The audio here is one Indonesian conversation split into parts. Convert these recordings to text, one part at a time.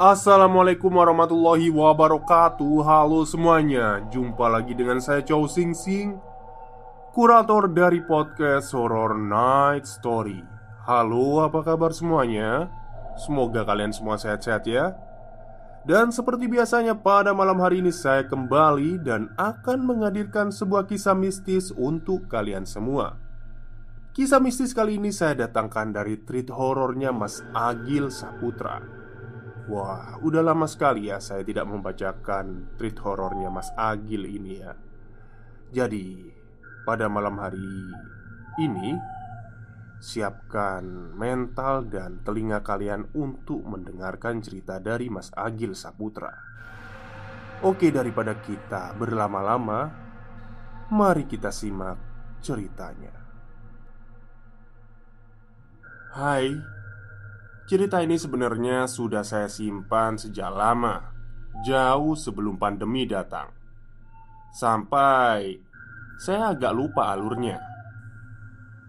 Assalamualaikum warahmatullahi wabarakatuh. Halo semuanya Jumpa lagi dengan saya Chow Sing Sing Kurator dari podcast Horror Night Story. Halo apa kabar semuanya? Semoga kalian semua sehat-sehat ya. Dan seperti biasanya pada malam hari ini saya kembali Dan akan menghadirkan sebuah kisah mistis untuk kalian semua. Kisah mistis kali ini saya datangkan dari treat horornya Mas Agil Saputra Wah, udah lama sekali ya saya tidak membacakan treat horornya Mas Agil ini ya. Jadi, pada malam hari ini siapkan mental dan telinga kalian untuk mendengarkan cerita dari Mas Agil Saputra. Oke, daripada kita berlama-lama, mari kita simak ceritanya. Hai, Cerita ini sebenarnya sudah saya simpan sejak lama, jauh sebelum pandemi datang. Sampai saya agak lupa alurnya.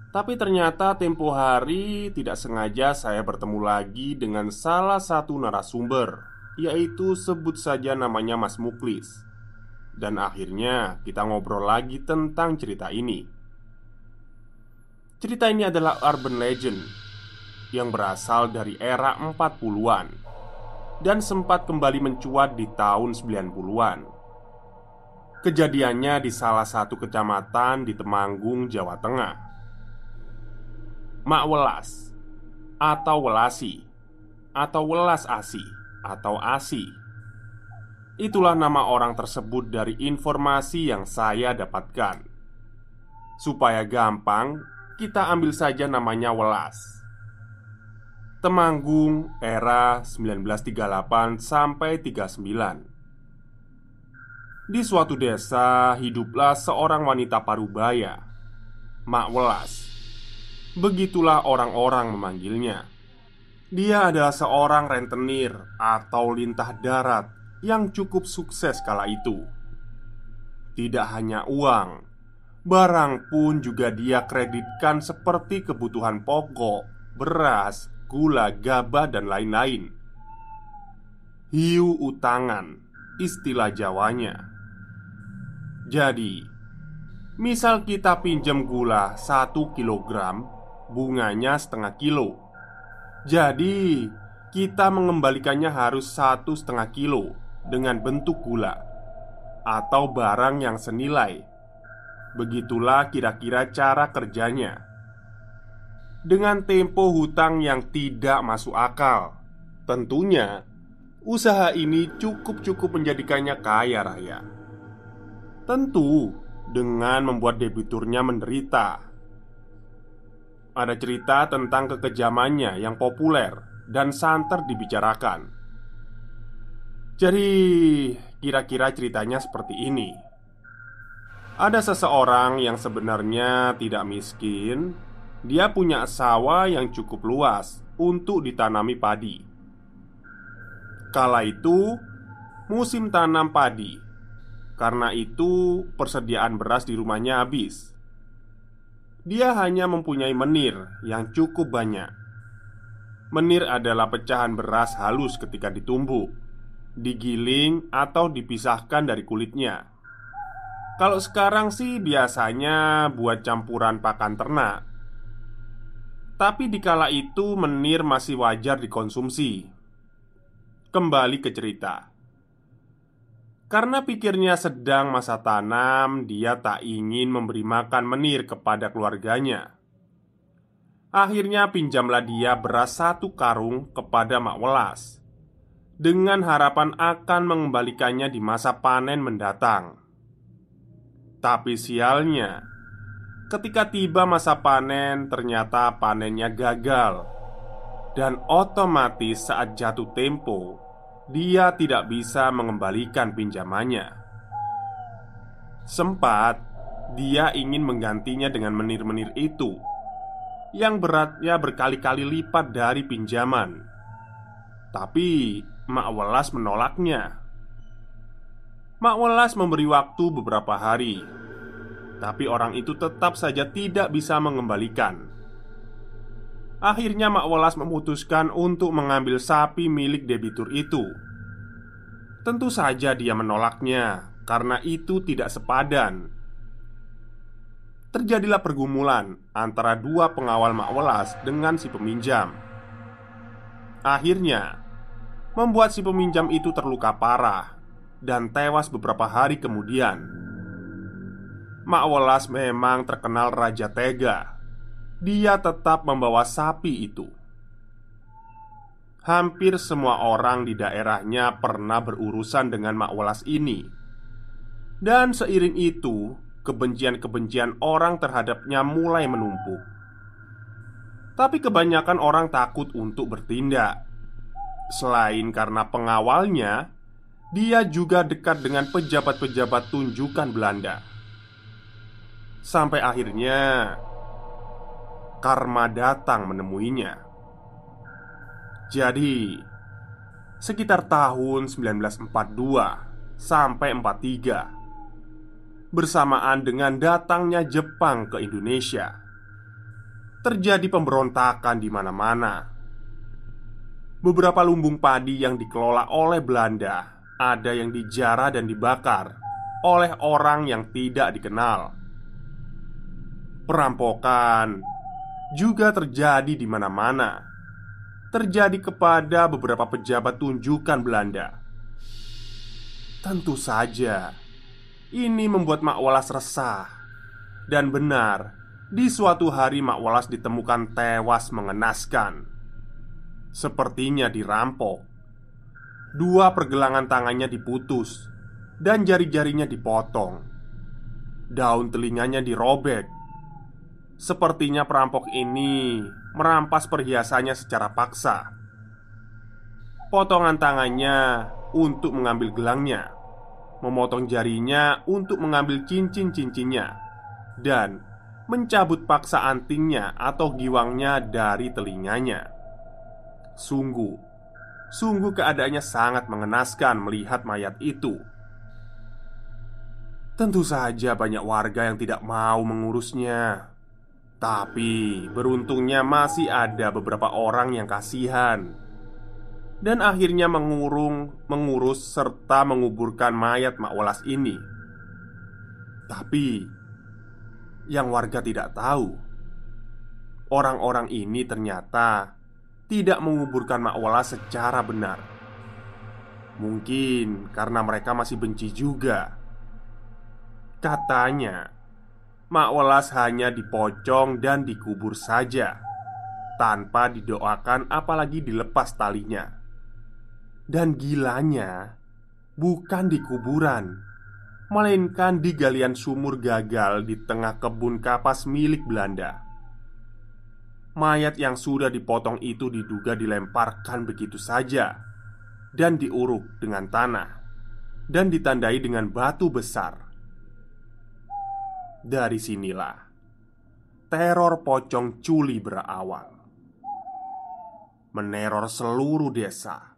Tapi ternyata tempo hari tidak sengaja saya bertemu lagi dengan salah satu narasumber, yaitu sebut saja namanya Mas Muklis. Dan akhirnya kita ngobrol lagi tentang cerita ini. Cerita ini adalah urban legend yang berasal dari era 40-an dan sempat kembali mencuat di tahun 90-an. Kejadiannya di salah satu kecamatan di Temanggung, Jawa Tengah. Mak Welas atau Welasi atau Welas Asi atau Asi. Itulah nama orang tersebut dari informasi yang saya dapatkan. Supaya gampang, kita ambil saja namanya Welas. Temanggung era 1938 sampai 39 Di suatu desa hiduplah seorang wanita parubaya Mak Welas. Begitulah orang-orang memanggilnya. Dia adalah seorang rentenir atau lintah darat yang cukup sukses kala itu. Tidak hanya uang Barang pun juga dia kreditkan seperti kebutuhan pokok, beras, gula, gabah, dan lain-lain. Hiu utangan, istilah Jawanya. Jadi, misal kita pinjam gula 1 kilogram, bunganya setengah kilo. Jadi, kita mengembalikannya harus satu setengah kilo dengan bentuk gula atau barang yang senilai. Begitulah kira-kira cara kerjanya dengan tempo hutang yang tidak masuk akal. Tentunya, usaha ini cukup-cukup menjadikannya kaya raya. Tentu, dengan membuat debiturnya menderita. Ada cerita tentang kekejamannya yang populer dan santer dibicarakan. Jadi, kira-kira ceritanya seperti ini. Ada seseorang yang sebenarnya tidak miskin, dia punya sawah yang cukup luas untuk ditanami padi. Kala itu musim tanam padi. Karena itu persediaan beras di rumahnya habis. Dia hanya mempunyai menir yang cukup banyak. Menir adalah pecahan beras halus ketika ditumbuk, digiling atau dipisahkan dari kulitnya. Kalau sekarang sih biasanya buat campuran pakan ternak. Tapi dikala itu menir masih wajar dikonsumsi. Kembali ke cerita. Karena pikirnya sedang masa tanam, dia tak ingin memberi makan menir kepada keluarganya. Akhirnya pinjamlah dia beras satu karung kepada Mak Welas Dengan harapan akan mengembalikannya di masa panen mendatang tapi sialnya, ketika tiba masa panen, ternyata panennya gagal, dan otomatis saat jatuh tempo, dia tidak bisa mengembalikan pinjamannya. Sempat dia ingin menggantinya dengan menir-menir itu yang beratnya berkali-kali lipat dari pinjaman, tapi Mak Welas menolaknya. Mak Welas memberi waktu beberapa hari Tapi orang itu tetap saja tidak bisa mengembalikan. Akhirnya Mak Welas memutuskan untuk mengambil sapi milik debitur itu. Tentu saja dia menolaknya Karena itu tidak sepadan. Terjadilah pergumulan antara dua pengawal Mak Welas dengan si peminjam. Akhirnya Membuat si peminjam itu terluka parah dan tewas beberapa hari kemudian. Mak Welas memang terkenal raja tega. Dia tetap membawa sapi itu. Hampir semua orang di daerahnya pernah berurusan dengan Mak Welas ini. Dan seiring itu, kebencian-kebencian orang terhadapnya mulai menumpuk. Tapi kebanyakan orang takut untuk bertindak. Selain karena pengawalnya dia juga dekat dengan pejabat-pejabat tunjukan Belanda. Sampai akhirnya karma datang menemuinya. Jadi, sekitar tahun 1942 sampai 43 bersamaan dengan datangnya Jepang ke Indonesia. Terjadi pemberontakan di mana-mana. Beberapa lumbung padi yang dikelola oleh Belanda ada yang dijarah dan dibakar oleh orang yang tidak dikenal. Perampokan juga terjadi di mana-mana. Terjadi kepada beberapa pejabat tunjukan Belanda. Tentu saja, ini membuat Mak Walas resah. Dan benar, di suatu hari Mak Walas ditemukan tewas mengenaskan. Sepertinya dirampok Dua pergelangan tangannya diputus Dan jari-jarinya dipotong Daun telinganya dirobek Sepertinya perampok ini merampas perhiasannya secara paksa Potongan tangannya untuk mengambil gelangnya Memotong jarinya untuk mengambil cincin-cincinnya Dan mencabut paksa antingnya atau giwangnya dari telinganya Sungguh Sungguh keadaannya sangat mengenaskan melihat mayat itu. Tentu saja banyak warga yang tidak mau mengurusnya. Tapi beruntungnya masih ada beberapa orang yang kasihan dan akhirnya mengurung, mengurus serta menguburkan mayat Mak Walas ini. Tapi yang warga tidak tahu, orang-orang ini ternyata tidak menguburkan Mak Walas secara benar. Mungkin karena mereka masih benci juga. Katanya, Mak Walas hanya dipocong dan dikubur saja, tanpa didoakan, apalagi dilepas talinya. Dan gilanya, bukan di kuburan, melainkan di galian sumur gagal di tengah kebun kapas milik Belanda. Mayat yang sudah dipotong itu diduga dilemparkan begitu saja dan diuruk dengan tanah dan ditandai dengan batu besar. Dari sinilah teror pocong culi berawal. Meneror seluruh desa,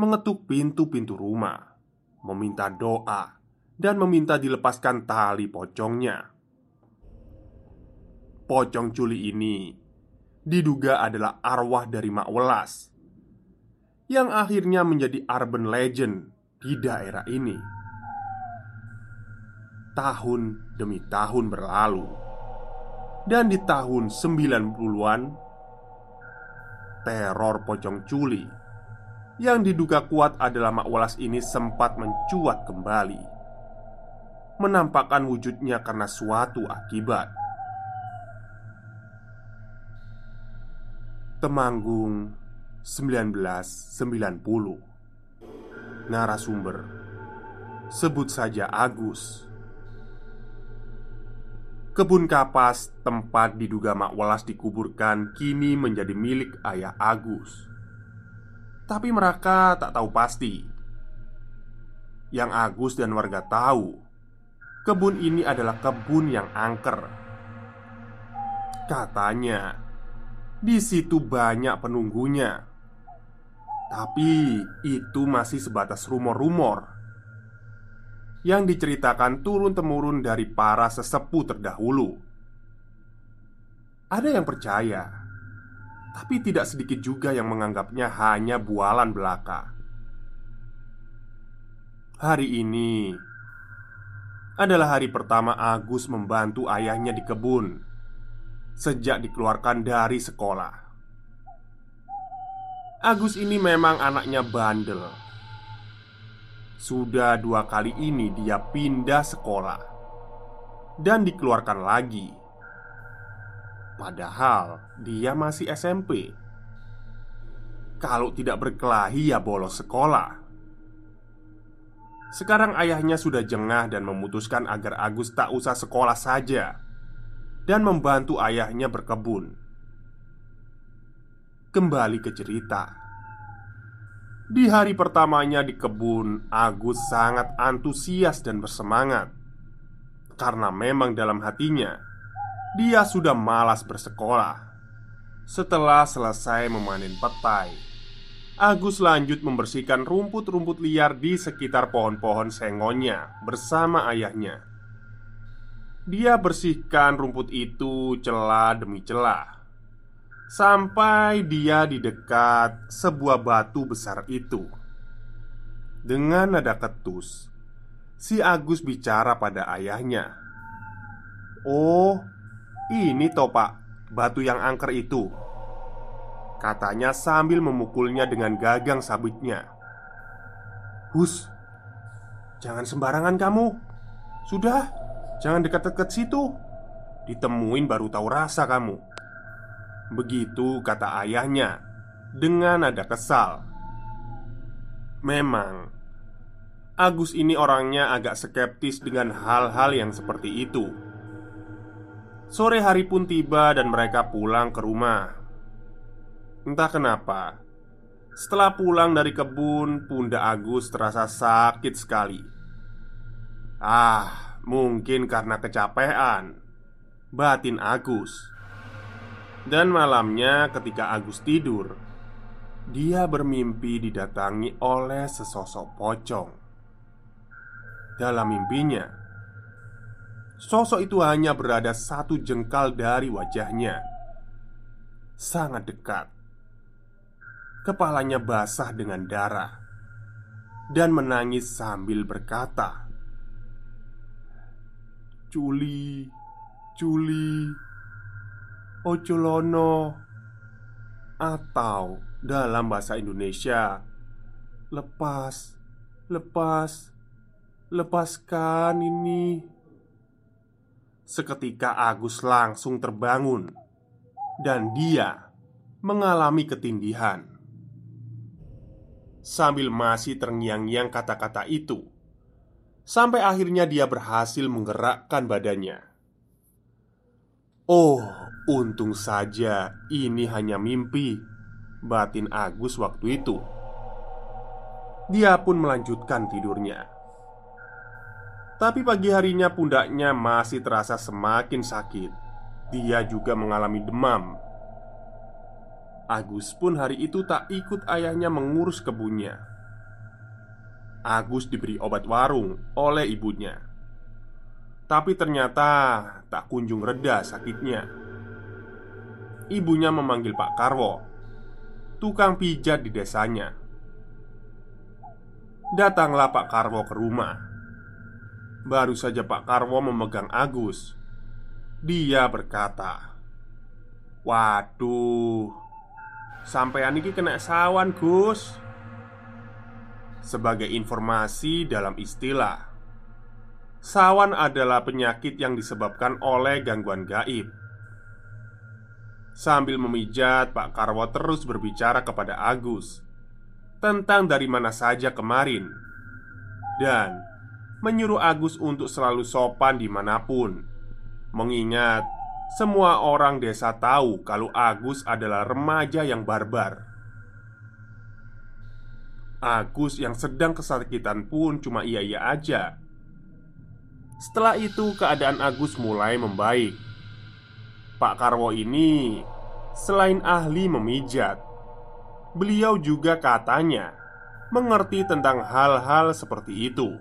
mengetuk pintu-pintu rumah, meminta doa, dan meminta dilepaskan tali pocongnya. Pocong culi ini diduga adalah arwah dari Mak Welas yang akhirnya menjadi urban legend di daerah ini. Tahun demi tahun berlalu. Dan di tahun 90-an Teror pocong culi Yang diduga kuat adalah Mak Walas ini sempat mencuat kembali Menampakkan wujudnya karena suatu akibat. Temanggung 1990 Narasumber Sebut saja Agus Kebun kapas tempat diduga Mak Welas dikuburkan kini menjadi milik ayah Agus. Tapi mereka tak tahu pasti. Yang Agus dan warga tahu Kebun ini adalah kebun yang angker. Katanya Di situ banyak penunggunya. Tapi itu masih sebatas rumor-rumor Yang diceritakan turun-temurun dari para sesepuh terdahulu. Ada yang percaya Tapi tidak sedikit juga yang menganggapnya hanya bualan belaka. Hari ini adalah hari pertama Agus membantu ayahnya di kebun Sejak dikeluarkan dari sekolah. Agus ini memang anaknya bandel. Sudah dua kali ini dia pindah sekolah dan dikeluarkan lagi. Padahal dia masih SMP. Kalau tidak berkelahi, ya bolos sekolah. Sekarang ayahnya sudah jengah dan memutuskan agar Agus tak usah sekolah saja dan membantu ayahnya berkebun. Kembali ke cerita Di hari pertamanya di kebun Agus sangat antusias dan bersemangat. Karena memang dalam hatinya Dia sudah malas bersekolah. Setelah selesai memanen petai Agus lanjut membersihkan rumput-rumput liar di sekitar pohon-pohon sengonya bersama ayahnya. Dia bersihkan rumput itu celah demi celah Sampai dia di dekat sebuah batu besar itu. Dengan nada ketus Si Agus bicara pada ayahnya. Oh, ini toh pak Batu yang angker itu Katanya sambil memukulnya dengan gagang sabitnya. Hus Jangan sembarangan kamu. Sudah Jangan dekat-dekat situ. Ditemuin baru tahu rasa kamu Begitu kata ayahnya dengan nada kesal. Memang, Agus ini orangnya agak skeptis dengan hal-hal yang seperti itu. Sore hari pun tiba dan mereka pulang ke rumah. Entah kenapa, setelah pulang dari kebun, pundak Agus terasa sakit sekali. Ah, mungkin karena kecapean. Batin Agus dan malamnya ketika Agus tidur Dia bermimpi didatangi oleh sesosok pocong. Dalam mimpinya Sosok itu hanya berada satu jengkal dari wajahnya. Sangat dekat. Kepalanya basah dengan darah Dan menangis sambil berkata Juli, Juli, Ojolono Atau dalam bahasa Indonesia Lepas Lepas Lepaskan ini. Seketika Agus langsung terbangun Dan dia Mengalami ketindihan. Sambil masih terngiang-ngiang kata-kata itu Sampai akhirnya dia berhasil menggerakkan badannya Oh, Untung saja ini hanya mimpi. Batin Agus waktu itu. Dia pun melanjutkan tidurnya. Tapi pagi harinya pundaknya masih terasa semakin sakit. Dia juga mengalami demam. Agus pun hari itu tak ikut ayahnya mengurus kebunnya. Agus diberi obat warung oleh ibunya Tapi ternyata tak kunjung reda sakitnya ibunya memanggil Pak Karwo, tukang pijat di desanya. Datanglah Pak Karwo ke rumah. Baru saja Pak Karwo memegang Agus Dia berkata Waduh Sampean ini kena sawan Gus Sebagai informasi dalam istilah Sawan adalah penyakit yang disebabkan oleh gangguan gaib. Sambil memijat, Pak Karwo terus berbicara kepada Agus Tentang dari mana saja kemarin Dan menyuruh Agus untuk selalu sopan di mana pun. Mengingat semua orang desa tahu kalau Agus adalah remaja yang barbar. Agus yang sedang kesakitan pun cuma iya-iya aja setelah itu keadaan Agus mulai membaik. Pak Karwo ini Selain ahli memijat Beliau juga katanya Mengerti tentang hal-hal seperti itu.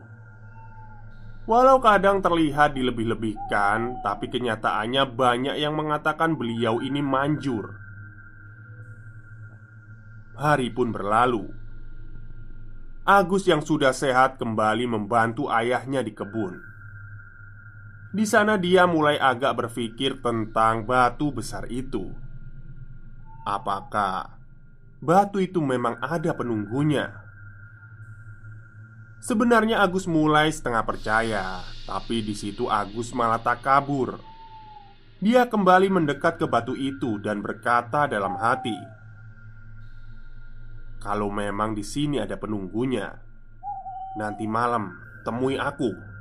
Walau kadang terlihat dilebih-lebihkan Tapi kenyataannya banyak yang mengatakan beliau ini manjur. Hari pun berlalu. Agus yang sudah sehat kembali membantu ayahnya di kebun di sana dia mulai agak berpikir tentang batu besar itu. Apakah batu itu memang ada penunggunya? Sebenarnya Agus mulai setengah percaya, tapi di situ Agus malah tak kabur. Dia kembali mendekat ke batu itu dan berkata dalam hati, "Kalau memang di sini ada penunggunya, nanti malam temui aku."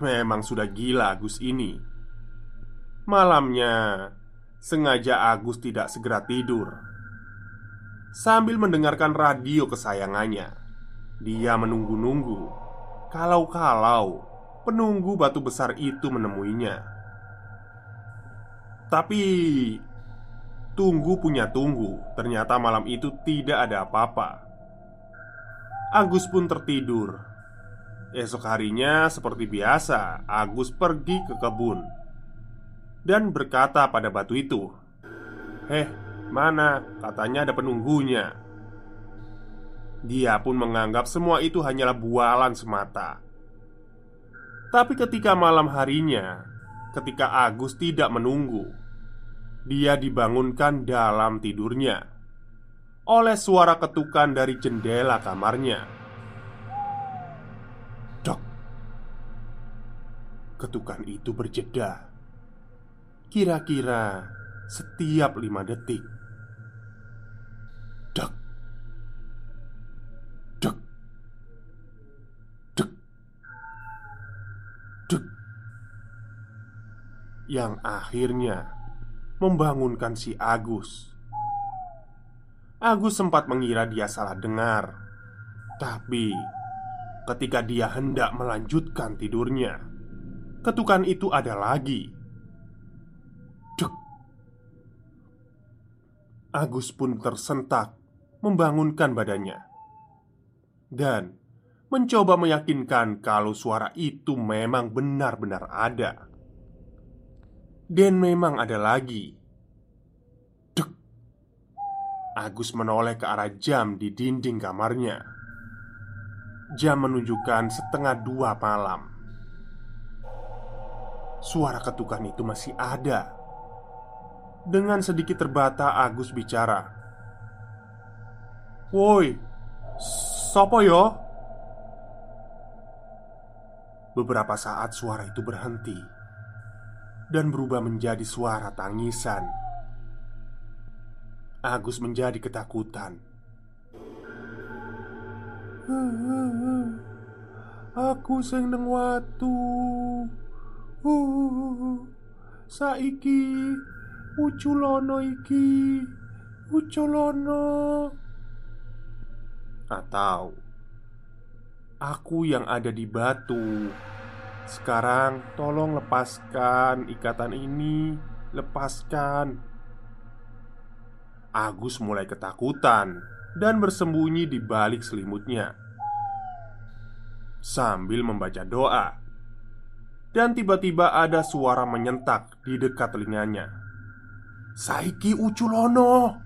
Memang sudah gila Agus ini. Malamnya Sengaja Agus tidak segera tidur. Sambil mendengarkan radio kesayangannya Dia menunggu-nunggu. Kalau-kalau Penunggu batu besar itu menemuinya. Tapi Tunggu punya tunggu. Ternyata malam itu tidak ada apa-apa. Agus pun tertidur Esok harinya, seperti biasa, Agus pergi ke kebun dan berkata pada batu itu, "Heh, mana? Katanya ada penunggunya." Dia pun menganggap semua itu hanyalah bualan semata. Tapi ketika malam harinya, ketika Agus tidak menunggu, dia dibangunkan dalam tidurnya oleh suara ketukan dari jendela kamarnya. Ketukan itu berjeda. Kira-kira setiap lima detik. Dek. Dek. Dek. Dek. Yang akhirnya Membangunkan si Agus. Agus sempat mengira dia salah dengar. Tapi Ketika dia hendak melanjutkan tidurnya Ketukan itu ada lagi. Dek. Agus pun tersentak, membangunkan badannya, dan mencoba meyakinkan kalau suara itu memang benar-benar ada. Dan memang ada lagi. Dek. Agus menoleh ke arah jam di dinding kamarnya. Jam menunjukkan setengah dua malam. Suara ketukan itu masih ada. Dengan sedikit terbata Agus bicara. "Woi, sopo yo?" Beberapa saat suara itu berhenti dan berubah menjadi suara tangisan. Agus menjadi ketakutan. Aku sing neng watu. Uh, saiki uculono iki uculono atau aku yang ada di batu. Sekarang tolong lepaskan ikatan ini, lepaskan. Agus mulai ketakutan dan bersembunyi di balik selimutnya sambil membaca doa dan tiba-tiba ada suara menyentak di dekat telinganya. "Saiki Uculono!"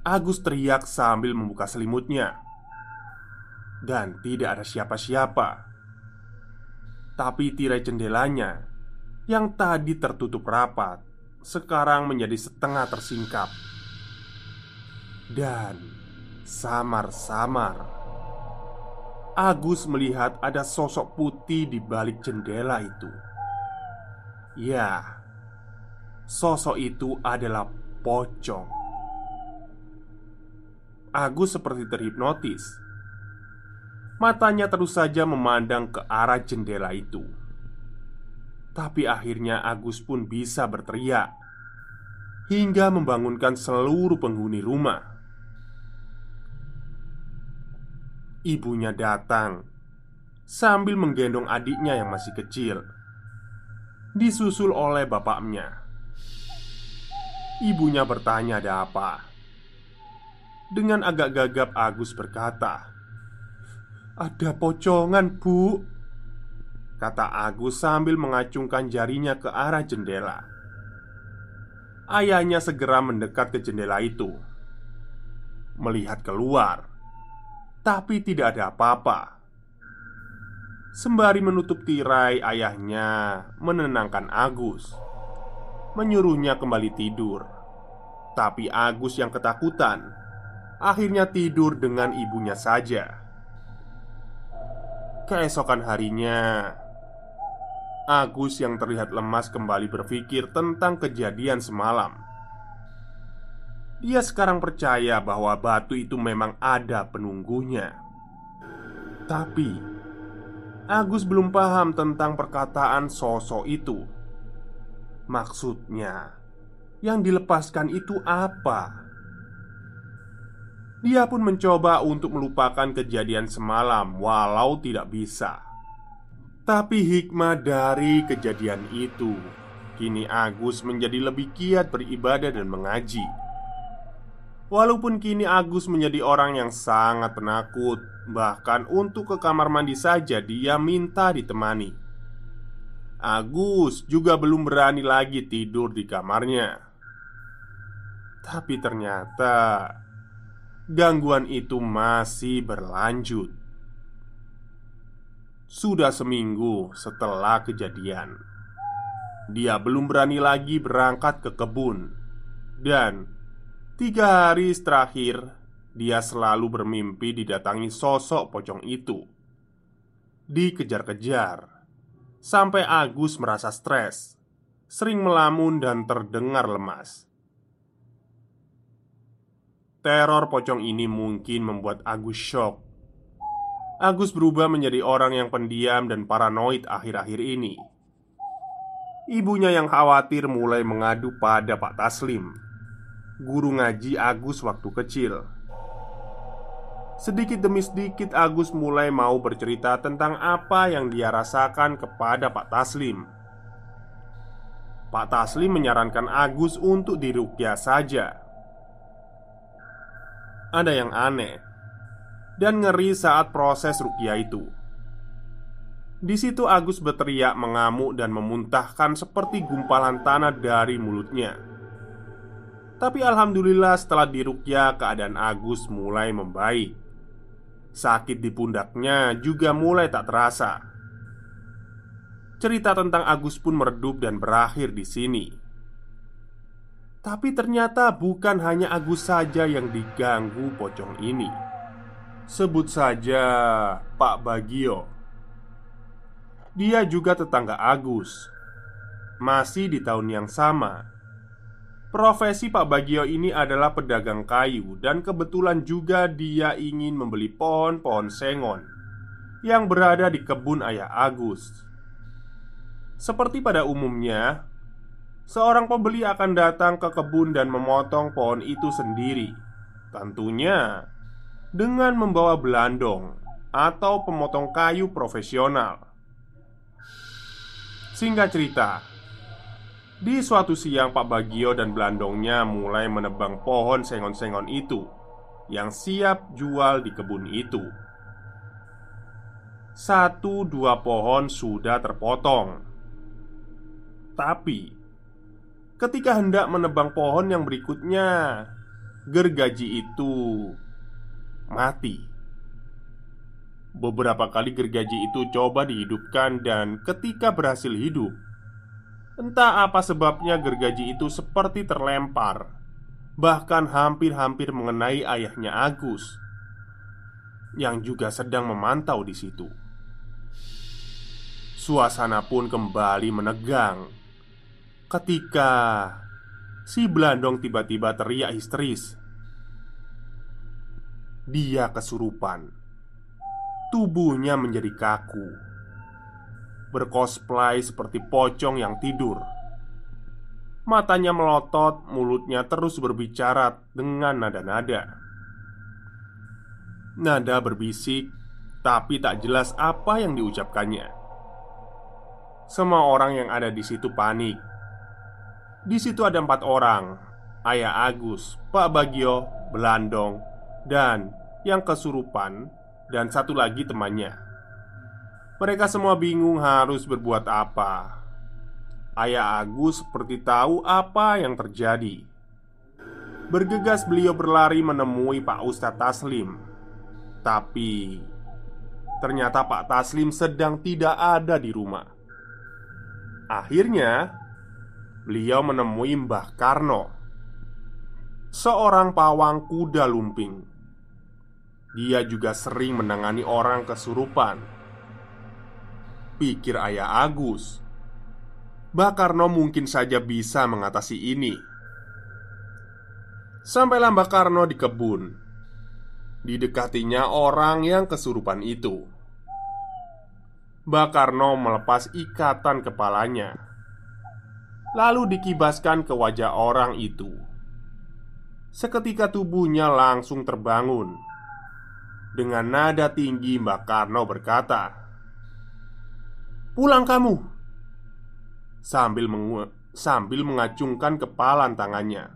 Agus teriak sambil membuka selimutnya. dan tidak ada siapa-siapa. Tapi tirai jendelanya yang tadi tertutup rapat sekarang menjadi setengah tersingkap dan samar-samar. Agus melihat ada sosok putih di balik jendela itu. Ya, sosok itu adalah pocong. Agus seperti terhipnotis. Matanya terus saja memandang ke arah jendela itu. Tapi akhirnya Agus pun bisa berteriak hingga membangunkan seluruh penghuni rumah. Ibunya datang sambil menggendong adiknya yang masih kecil, disusul oleh bapaknya. Ibunya bertanya, "Ada apa?" Dengan agak gagap, Agus berkata, "Ada pocongan, Bu." Kata Agus sambil mengacungkan jarinya ke arah jendela. Ayahnya segera mendekat ke jendela itu, melihat keluar tapi tidak ada apa-apa. Sembari menutup tirai, ayahnya menenangkan Agus, menyuruhnya kembali tidur. Tapi Agus yang ketakutan akhirnya tidur dengan ibunya saja. Keesokan harinya, Agus yang terlihat lemas kembali berpikir tentang kejadian semalam. Dia sekarang percaya bahwa batu itu memang ada penunggunya. Tapi Agus belum paham tentang perkataan sosok itu. Maksudnya, yang dilepaskan itu apa? Dia pun mencoba untuk melupakan kejadian semalam, walau tidak bisa. Tapi hikmah dari kejadian itu, kini Agus menjadi lebih giat beribadah dan mengaji. Walaupun kini Agus menjadi orang yang sangat penakut, bahkan untuk ke kamar mandi saja dia minta ditemani. Agus juga belum berani lagi tidur di kamarnya. Tapi ternyata gangguan itu masih berlanjut. Sudah seminggu setelah kejadian, dia belum berani lagi berangkat ke kebun dan Tiga hari terakhir, dia selalu bermimpi didatangi sosok pocong itu. Dikejar-kejar sampai Agus merasa stres, sering melamun, dan terdengar lemas. Teror pocong ini mungkin membuat Agus shock. Agus berubah menjadi orang yang pendiam dan paranoid akhir-akhir ini. Ibunya yang khawatir mulai mengadu pada Pak Taslim guru ngaji Agus waktu kecil. Sedikit demi sedikit Agus mulai mau bercerita tentang apa yang dia rasakan kepada Pak Taslim. Pak Taslim menyarankan Agus untuk dirukyah saja. Ada yang aneh dan ngeri saat proses rukyah itu. Di situ Agus berteriak mengamuk dan memuntahkan seperti gumpalan tanah dari mulutnya. Tapi alhamdulillah setelah dirukyah keadaan Agus mulai membaik. Sakit di pundaknya juga mulai tak terasa. Cerita tentang Agus pun meredup dan berakhir di sini. Tapi ternyata bukan hanya Agus saja yang diganggu pocong ini. Sebut saja Pak Bagio. Dia juga tetangga Agus. Masih di tahun yang sama Profesi Pak Bagio ini adalah pedagang kayu dan kebetulan juga dia ingin membeli pohon-pohon sengon yang berada di kebun ayah Agus. Seperti pada umumnya, seorang pembeli akan datang ke kebun dan memotong pohon itu sendiri. Tentunya dengan membawa belandong atau pemotong kayu profesional. Singkat cerita, di suatu siang Pak Bagio dan Belandongnya mulai menebang pohon sengon-sengon itu Yang siap jual di kebun itu. Satu dua pohon sudah terpotong. Tapi Ketika hendak menebang pohon yang berikutnya Gergaji itu Mati. Beberapa kali gergaji itu coba dihidupkan dan ketika berhasil hidup Entah apa sebabnya gergaji itu seperti terlempar. Bahkan hampir-hampir mengenai ayahnya Agus Yang juga sedang memantau di situ. Suasana pun kembali menegang. Ketika si Belandong tiba-tiba teriak histeris. Dia kesurupan. Tubuhnya menjadi kaku Bercosplay seperti pocong yang tidur. Matanya melotot, mulutnya terus berbicara dengan nada-nada. Nada berbisik, tapi tak jelas apa yang diucapkannya. Semua orang yang ada di situ panik. Di situ ada empat orang Ayah Agus, Pak Bagio, Belandong, dan yang kesurupan dan satu lagi temannya. Mereka semua bingung harus berbuat apa. Ayah Agus seperti tahu apa yang terjadi. Bergegas beliau berlari menemui Pak Ustadz Taslim. Tapi ternyata Pak Taslim sedang tidak ada di rumah. Akhirnya, beliau menemui Mbah Karno, seorang pawang kuda lumping dia juga sering menangani orang kesurupan Pikir ayah Agus. Bakarno mungkin saja bisa mengatasi ini. Sampailah Mbak Karno di kebun Didekatinya orang yang kesurupan itu. Mbak Karno melepas ikatan kepalanya Lalu dikibaskan ke wajah orang itu. Seketika tubuhnya langsung terbangun. Dengan nada tinggi Mbak Karno berkata Pulang kamu. Sambil, mengu sambil mengacungkan kepala tangannya.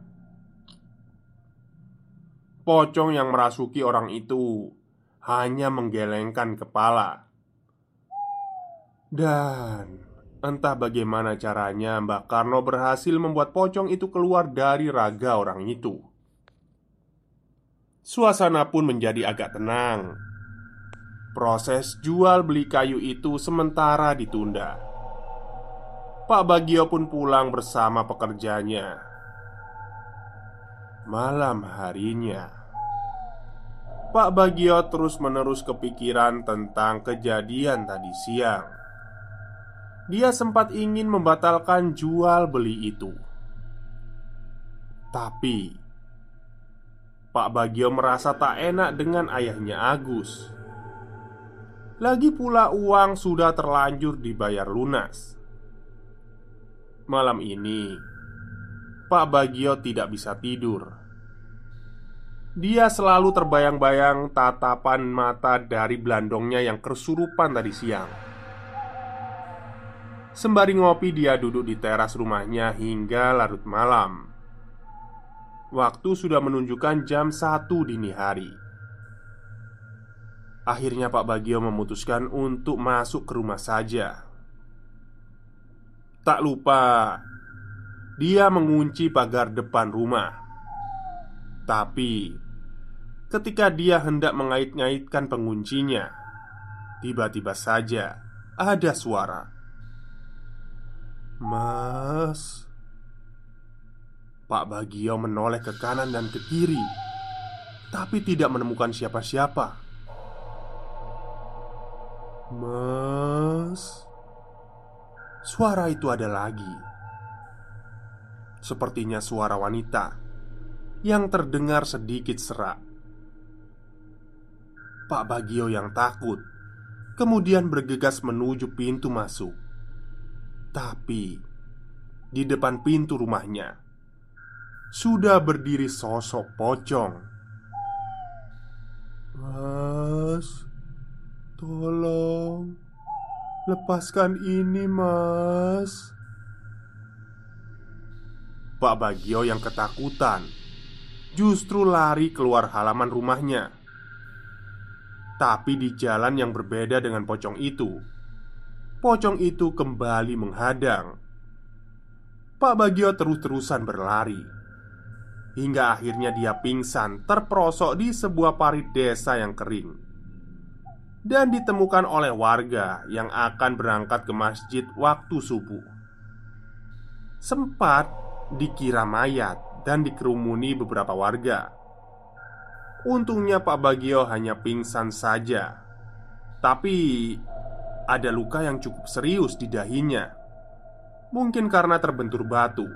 Pocong yang merasuki orang itu Hanya menggelengkan kepala. Dan Entah bagaimana caranya Mbak Karno berhasil membuat pocong itu keluar dari raga orang itu. Suasana pun menjadi agak tenang. Proses jual beli kayu itu sementara ditunda. Pak Bagio pun pulang bersama pekerjanya. Malam harinya, Pak Bagio terus-menerus kepikiran tentang kejadian tadi siang. Dia sempat ingin membatalkan jual beli itu, tapi Pak Bagio merasa tak enak dengan ayahnya Agus. Lagi pula uang sudah terlanjur dibayar lunas. Malam ini, Pak Bagio tidak bisa tidur. Dia selalu terbayang-bayang tatapan mata dari belandongnya yang kesurupan tadi siang. Sembari ngopi, dia duduk di teras rumahnya hingga larut malam. Waktu sudah menunjukkan jam satu dini hari Akhirnya Pak Bagio memutuskan untuk masuk ke rumah saja. Tak lupa Dia mengunci pagar depan rumah. Tapi Ketika dia hendak mengait-ngaitkan penguncinya Tiba-tiba saja Ada suara. Mas Pak Bagio menoleh ke kanan dan ke kiri, tapi tidak menemukan siapa-siapa. Mas, suara itu ada lagi. Sepertinya suara wanita yang terdengar sedikit serak. Pak Bagio yang takut kemudian bergegas menuju pintu masuk, tapi di depan pintu rumahnya sudah berdiri sosok pocong. Mas, tolong lepaskan ini, Mas. Pak Bagio yang ketakutan justru lari keluar halaman rumahnya. Tapi di jalan yang berbeda dengan pocong itu, pocong itu kembali menghadang. Pak Bagio terus-terusan berlari Hingga akhirnya dia pingsan terperosok di sebuah parit desa yang kering dan ditemukan oleh warga yang akan berangkat ke masjid waktu subuh. Sempat dikira mayat dan dikerumuni beberapa warga. Untungnya Pak Bagio hanya pingsan saja. Tapi ada luka yang cukup serius di dahinya. Mungkin karena terbentur batu.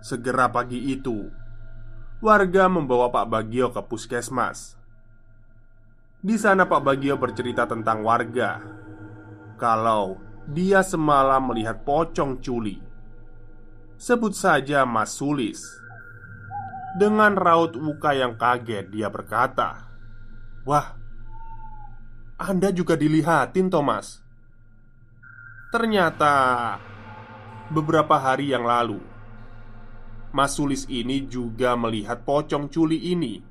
Segera pagi itu, warga membawa Pak Bagio ke puskesmas. Di sana Pak Bagio bercerita tentang warga. Kalau dia semalam melihat pocong culi Sebut saja Mas Sulis. Dengan raut muka yang kaget dia berkata Wah Anda juga dilihatin Thomas Ternyata Beberapa hari yang lalu Mas Sulis ini juga melihat pocong culi ini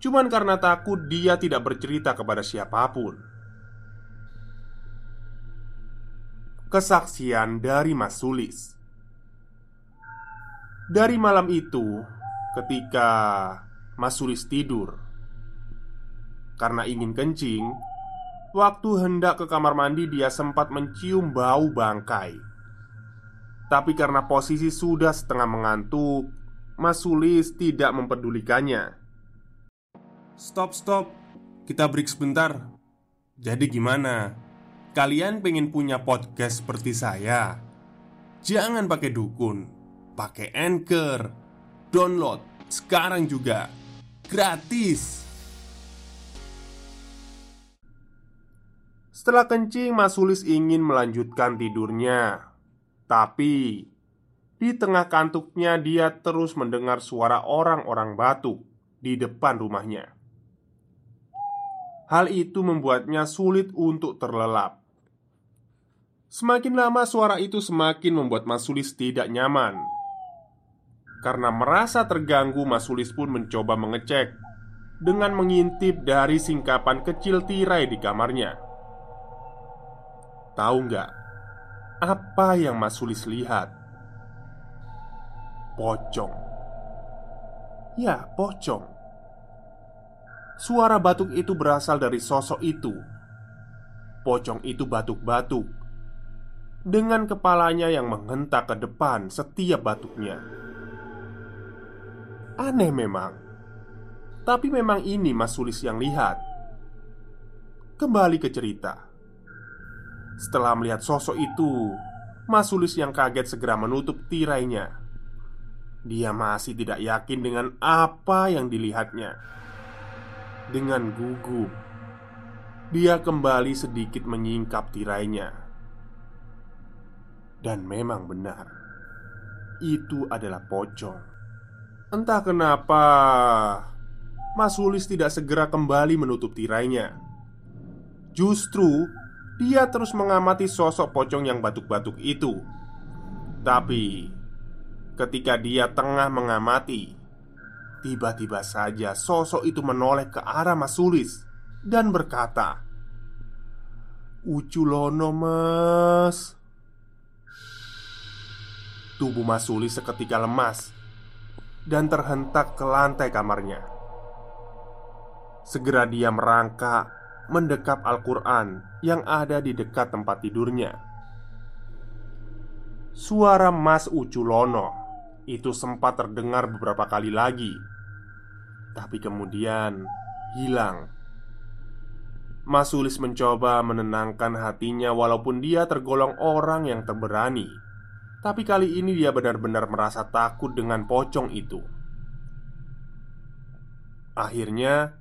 Cuman karena takut dia tidak bercerita kepada siapa pun. Kesaksian dari Mas Sulis. Dari malam itu Ketika Mas Sulis tidur Karena ingin kencing Waktu hendak ke kamar mandi dia sempat mencium bau bangkai. Tapi karena posisi sudah setengah mengantuk Mas Sulis tidak mempedulikannya Stop, stop. Kita break sebentar. Jadi gimana? Kalian pengen punya podcast seperti saya? Jangan pakai dukun, pakai Anchor. Download sekarang juga. Gratis. Setelah kencing, Mas Sulis ingin melanjutkan tidurnya. Tapi di tengah kantuknya dia terus mendengar suara orang-orang batuk di depan rumahnya. Hal itu membuatnya sulit untuk terlelap. Semakin lama suara itu semakin membuat Mas Sulis tidak nyaman. Karena merasa terganggu, Mas Sulis pun mencoba mengecek dengan mengintip dari singkapan kecil tirai di kamarnya. Tahu nggak apa yang Mas Sulis lihat? Pocong. Ya, pocong. Suara batuk itu berasal dari sosok itu. Pocong itu batuk-batuk dengan kepalanya yang menghentak ke depan setiap batuknya. Aneh memang, tapi memang ini Mas Sulis yang lihat. Kembali ke cerita. Setelah melihat sosok itu, Mas Sulis yang kaget segera menutup tirainya. Dia masih tidak yakin dengan apa yang dilihatnya dengan gugup. Dia kembali sedikit menyingkap tirainya, dan memang benar, itu adalah pocong. Entah kenapa, Mas Sulis tidak segera kembali menutup tirainya. Justru dia terus mengamati sosok pocong yang batuk-batuk itu. Tapi ketika dia tengah mengamati, Tiba-tiba saja sosok itu menoleh ke arah Mas Sulis dan berkata, "Uculono, Mas." Tubuh Mas Sulis seketika lemas dan terhentak ke lantai kamarnya. Segera dia merangkak mendekap Al-Quran yang ada di dekat tempat tidurnya. Suara Mas Uculono itu sempat terdengar beberapa kali lagi. Tapi kemudian hilang. Mas Sulis mencoba menenangkan hatinya walaupun dia tergolong orang yang terberani. Tapi kali ini dia benar-benar merasa takut dengan pocong itu. Akhirnya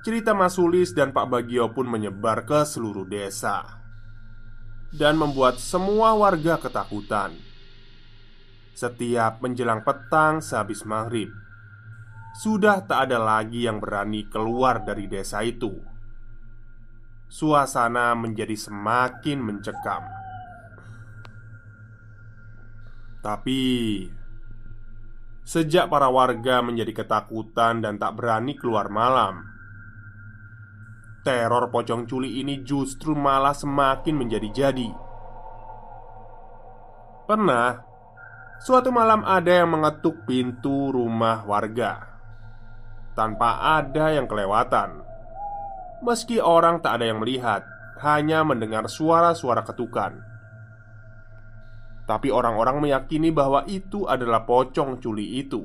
Cerita Mas Sulis dan Pak Bagio pun menyebar ke seluruh desa Dan membuat semua warga ketakutan Setiap menjelang petang sehabis maghrib sudah tak ada lagi yang berani keluar dari desa itu. Suasana menjadi semakin mencekam. Tapi sejak para warga menjadi ketakutan dan tak berani keluar malam, teror pocong culi ini justru malah semakin menjadi-jadi. Pernah suatu malam ada yang mengetuk pintu rumah warga tanpa ada yang kelewatan. Meski orang tak ada yang melihat, hanya mendengar suara-suara ketukan. Tapi orang-orang meyakini bahwa itu adalah pocong culi itu.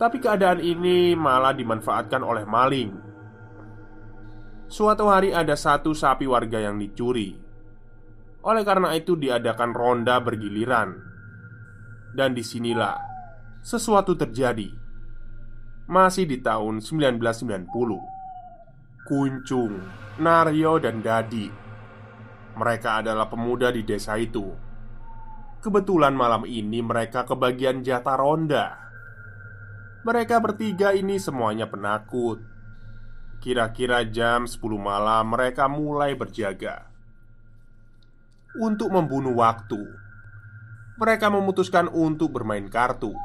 Tapi keadaan ini malah dimanfaatkan oleh maling. Suatu hari ada satu sapi warga yang dicuri. Oleh karena itu diadakan ronda bergiliran. Dan di sinilah sesuatu terjadi. Masih di tahun 1990 Kuncung, Naryo, dan Dadi Mereka adalah pemuda di desa itu. Kebetulan malam ini mereka kebagian jatah ronda. Mereka bertiga ini semuanya penakut. Kira-kira jam 10 malam mereka mulai berjaga. Untuk membunuh waktu Mereka memutuskan untuk bermain kartu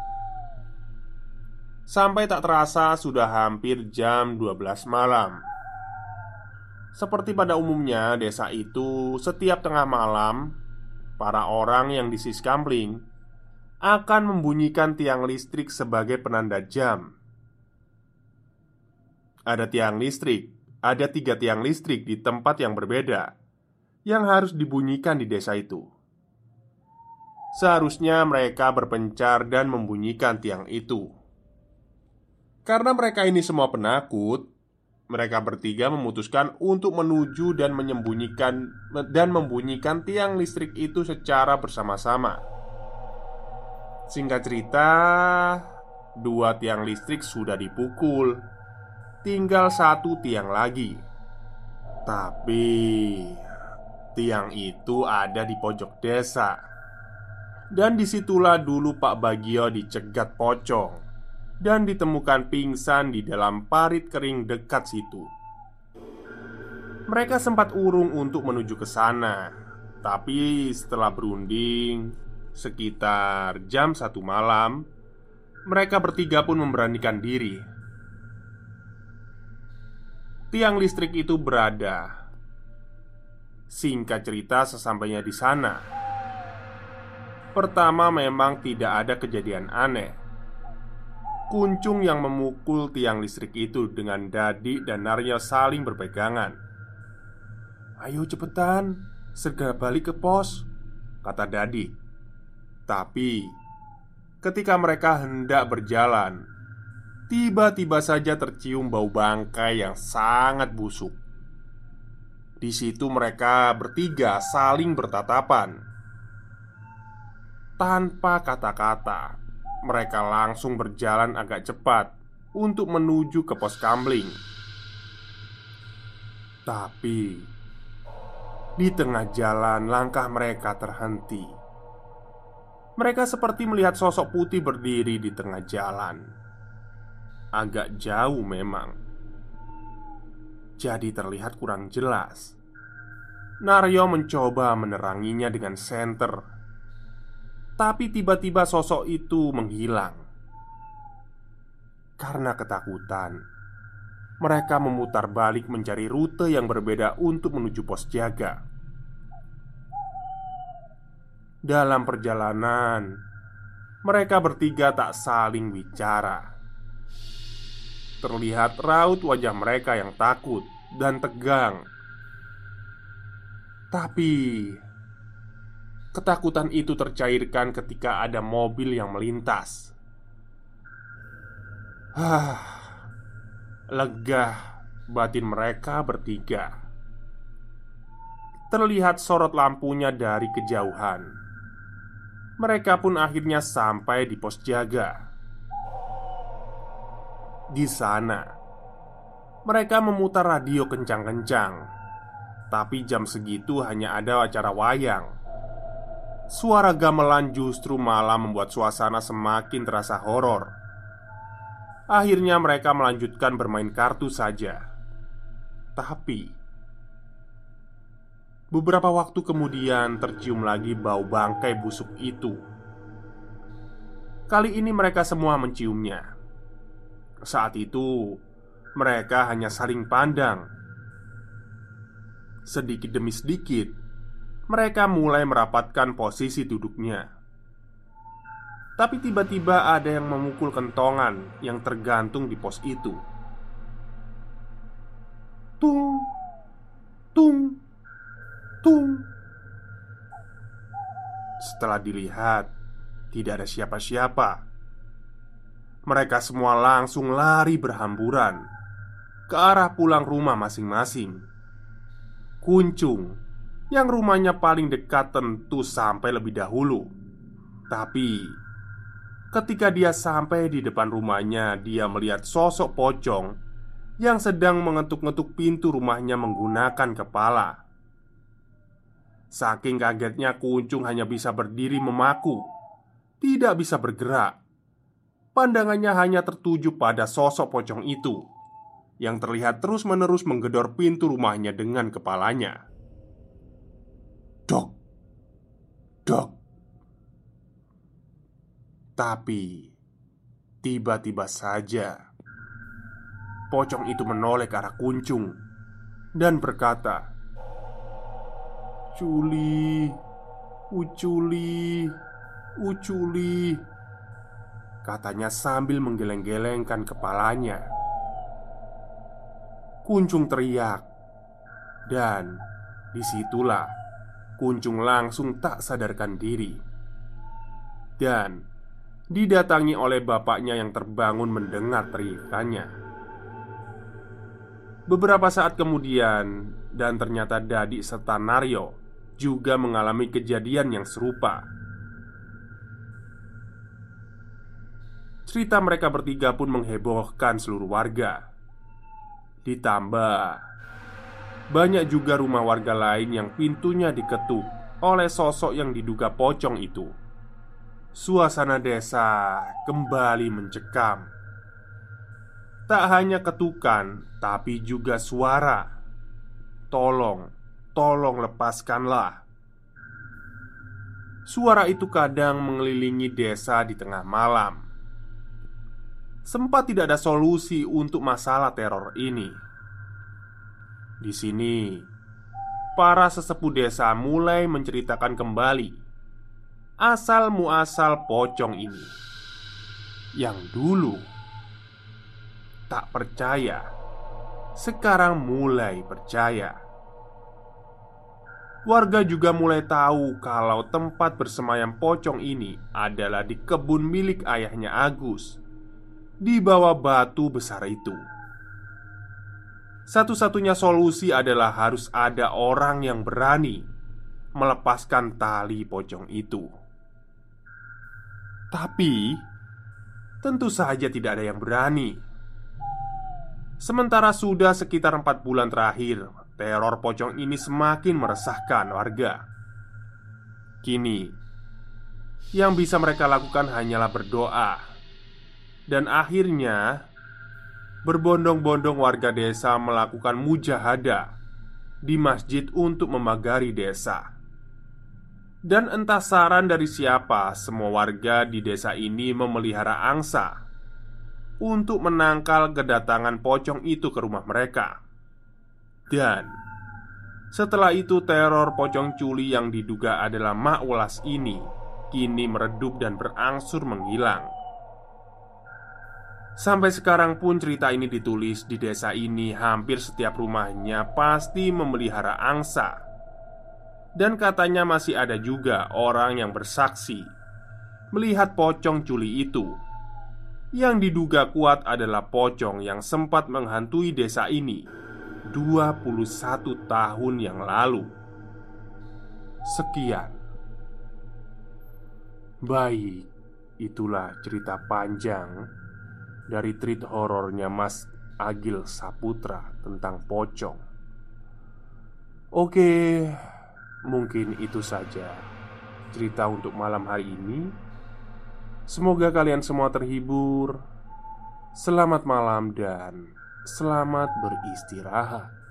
Sampai tak terasa sudah hampir jam 12 malam seperti pada umumnya, desa itu setiap tengah malam, para orang yang di Siskampling akan membunyikan tiang listrik sebagai penanda jam. Ada tiang listrik, ada tiga tiang listrik di tempat yang berbeda yang harus dibunyikan di desa itu. Seharusnya mereka berpencar dan membunyikan tiang itu. Karena mereka ini semua penakut, mereka bertiga memutuskan untuk menuju dan menyembunyikan dan membunyikan tiang listrik itu secara bersama-sama. Singkat cerita, dua tiang listrik sudah dipukul, tinggal satu tiang lagi. Tapi tiang itu ada di pojok desa, dan di situlah dulu Pak Bagio dicegat pocong dan ditemukan pingsan di dalam parit kering dekat situ. Mereka sempat urung untuk menuju ke sana, tapi setelah berunding sekitar jam satu malam, mereka bertiga pun memberanikan diri. Tiang listrik itu berada. Singkat cerita, sesampainya di sana, pertama memang tidak ada kejadian aneh. Kuncung yang memukul tiang listrik itu dengan Dadi dan Narya saling berpegangan. Ayo cepetan, segera balik ke pos Kata Dadi. Tapi Ketika mereka hendak berjalan Tiba-tiba saja tercium bau bangkai yang sangat busuk. Di situ mereka bertiga saling bertatapan Tanpa kata-kata mereka langsung berjalan agak cepat untuk menuju ke pos kamling. Tapi di tengah jalan langkah mereka terhenti. Mereka seperti melihat sosok putih berdiri di tengah jalan. Agak jauh memang. Jadi terlihat kurang jelas. Naryo mencoba meneranginya dengan senter tapi tiba-tiba sosok itu menghilang. Karena ketakutan Mereka memutar balik mencari rute yang berbeda untuk menuju pos jaga. Dalam perjalanan Mereka bertiga tak saling bicara. Terlihat raut wajah mereka yang takut dan tegang. Tapi Ketakutan itu tercairkan ketika ada mobil yang melintas. Hah, lega batin mereka bertiga. Terlihat sorot lampunya dari kejauhan. Mereka pun akhirnya sampai di pos jaga. Di sana, mereka memutar radio kencang-kencang, tapi jam segitu hanya ada acara wayang. Suara gamelan justru malah membuat suasana semakin terasa horor. Akhirnya mereka melanjutkan bermain kartu saja. Tapi beberapa waktu kemudian tercium lagi bau bangkai busuk itu. Kali ini mereka semua menciumnya. Saat itu mereka hanya saling pandang. Sedikit demi sedikit, mereka mulai merapatkan posisi duduknya. Tapi tiba-tiba ada yang memukul kentongan yang tergantung di pos itu. Tung Tung Tung Setelah dilihat Tidak ada siapa-siapa Mereka semua langsung lari berhamburan Ke arah pulang rumah masing-masing Kuncung Yang rumahnya paling dekat tentu sampai lebih dahulu. Tapi Ketika dia sampai di depan rumahnya Dia melihat sosok pocong Yang sedang mengetuk-ngetuk pintu rumahnya menggunakan kepala. Saking kagetnya Kuncung hanya bisa berdiri memaku. Tidak bisa bergerak. Pandangannya hanya tertuju pada sosok pocong itu Yang terlihat terus-menerus menggedor pintu rumahnya dengan kepalanya Dok. Dok. Tapi Tiba-tiba saja Pocong itu menoleh ke arah kuncung Dan berkata Uculi Uculi Uculi Katanya sambil menggeleng-gelengkan kepalanya. Kuncung teriak Dan di situlah Kuncung langsung tak sadarkan diri Dan Didatangi oleh bapaknya yang terbangun mendengar teriakannya Beberapa saat kemudian Dan ternyata Dadi serta Naryo juga mengalami kejadian yang serupa. Cerita mereka bertiga pun menghebohkan seluruh warga. Ditambah banyak juga rumah warga lain yang pintunya diketuk oleh sosok yang diduga pocong itu. Suasana desa kembali mencekam. Tak hanya ketukan, tapi juga suara. Tolong, Tolong lepaskanlah Suara itu kadang mengelilingi desa di tengah malam Sempat tidak ada solusi untuk masalah teror ini Di sini Para sesepuh desa mulai menceritakan kembali Asal muasal pocong ini Yang dulu Tak percaya Sekarang mulai percaya. Warga juga mulai tahu kalau tempat bersemayam pocong ini adalah di kebun milik ayahnya Agus Di bawah batu besar itu Satu-satunya solusi adalah harus ada orang yang berani Melepaskan tali pocong itu. Tapi Tentu saja tidak ada yang berani. Sementara sudah sekitar empat bulan terakhir Teror pocong ini semakin meresahkan warga. Kini, yang bisa mereka lakukan hanyalah berdoa, dan akhirnya berbondong-bondong warga desa melakukan mujahadah di masjid untuk memagari desa. Dan entah saran dari siapa, semua warga di desa ini memelihara angsa untuk menangkal kedatangan pocong itu ke rumah mereka. Dan setelah itu teror pocong culi yang diduga adalah Mak Ulas ini Kini meredup dan berangsur menghilang Sampai sekarang pun cerita ini ditulis di desa ini Hampir setiap rumahnya pasti memelihara angsa. Dan katanya masih ada juga orang yang bersaksi Melihat pocong culi itu. Yang diduga kuat adalah pocong yang sempat menghantui desa ini 21 tahun yang lalu. Sekian. Baik, itulah cerita panjang Dari treat horornya Mas Agil Saputra tentang pocong Oke, mungkin itu saja cerita untuk malam hari ini. Semoga kalian semua terhibur. Selamat malam dan Selamat beristirahat.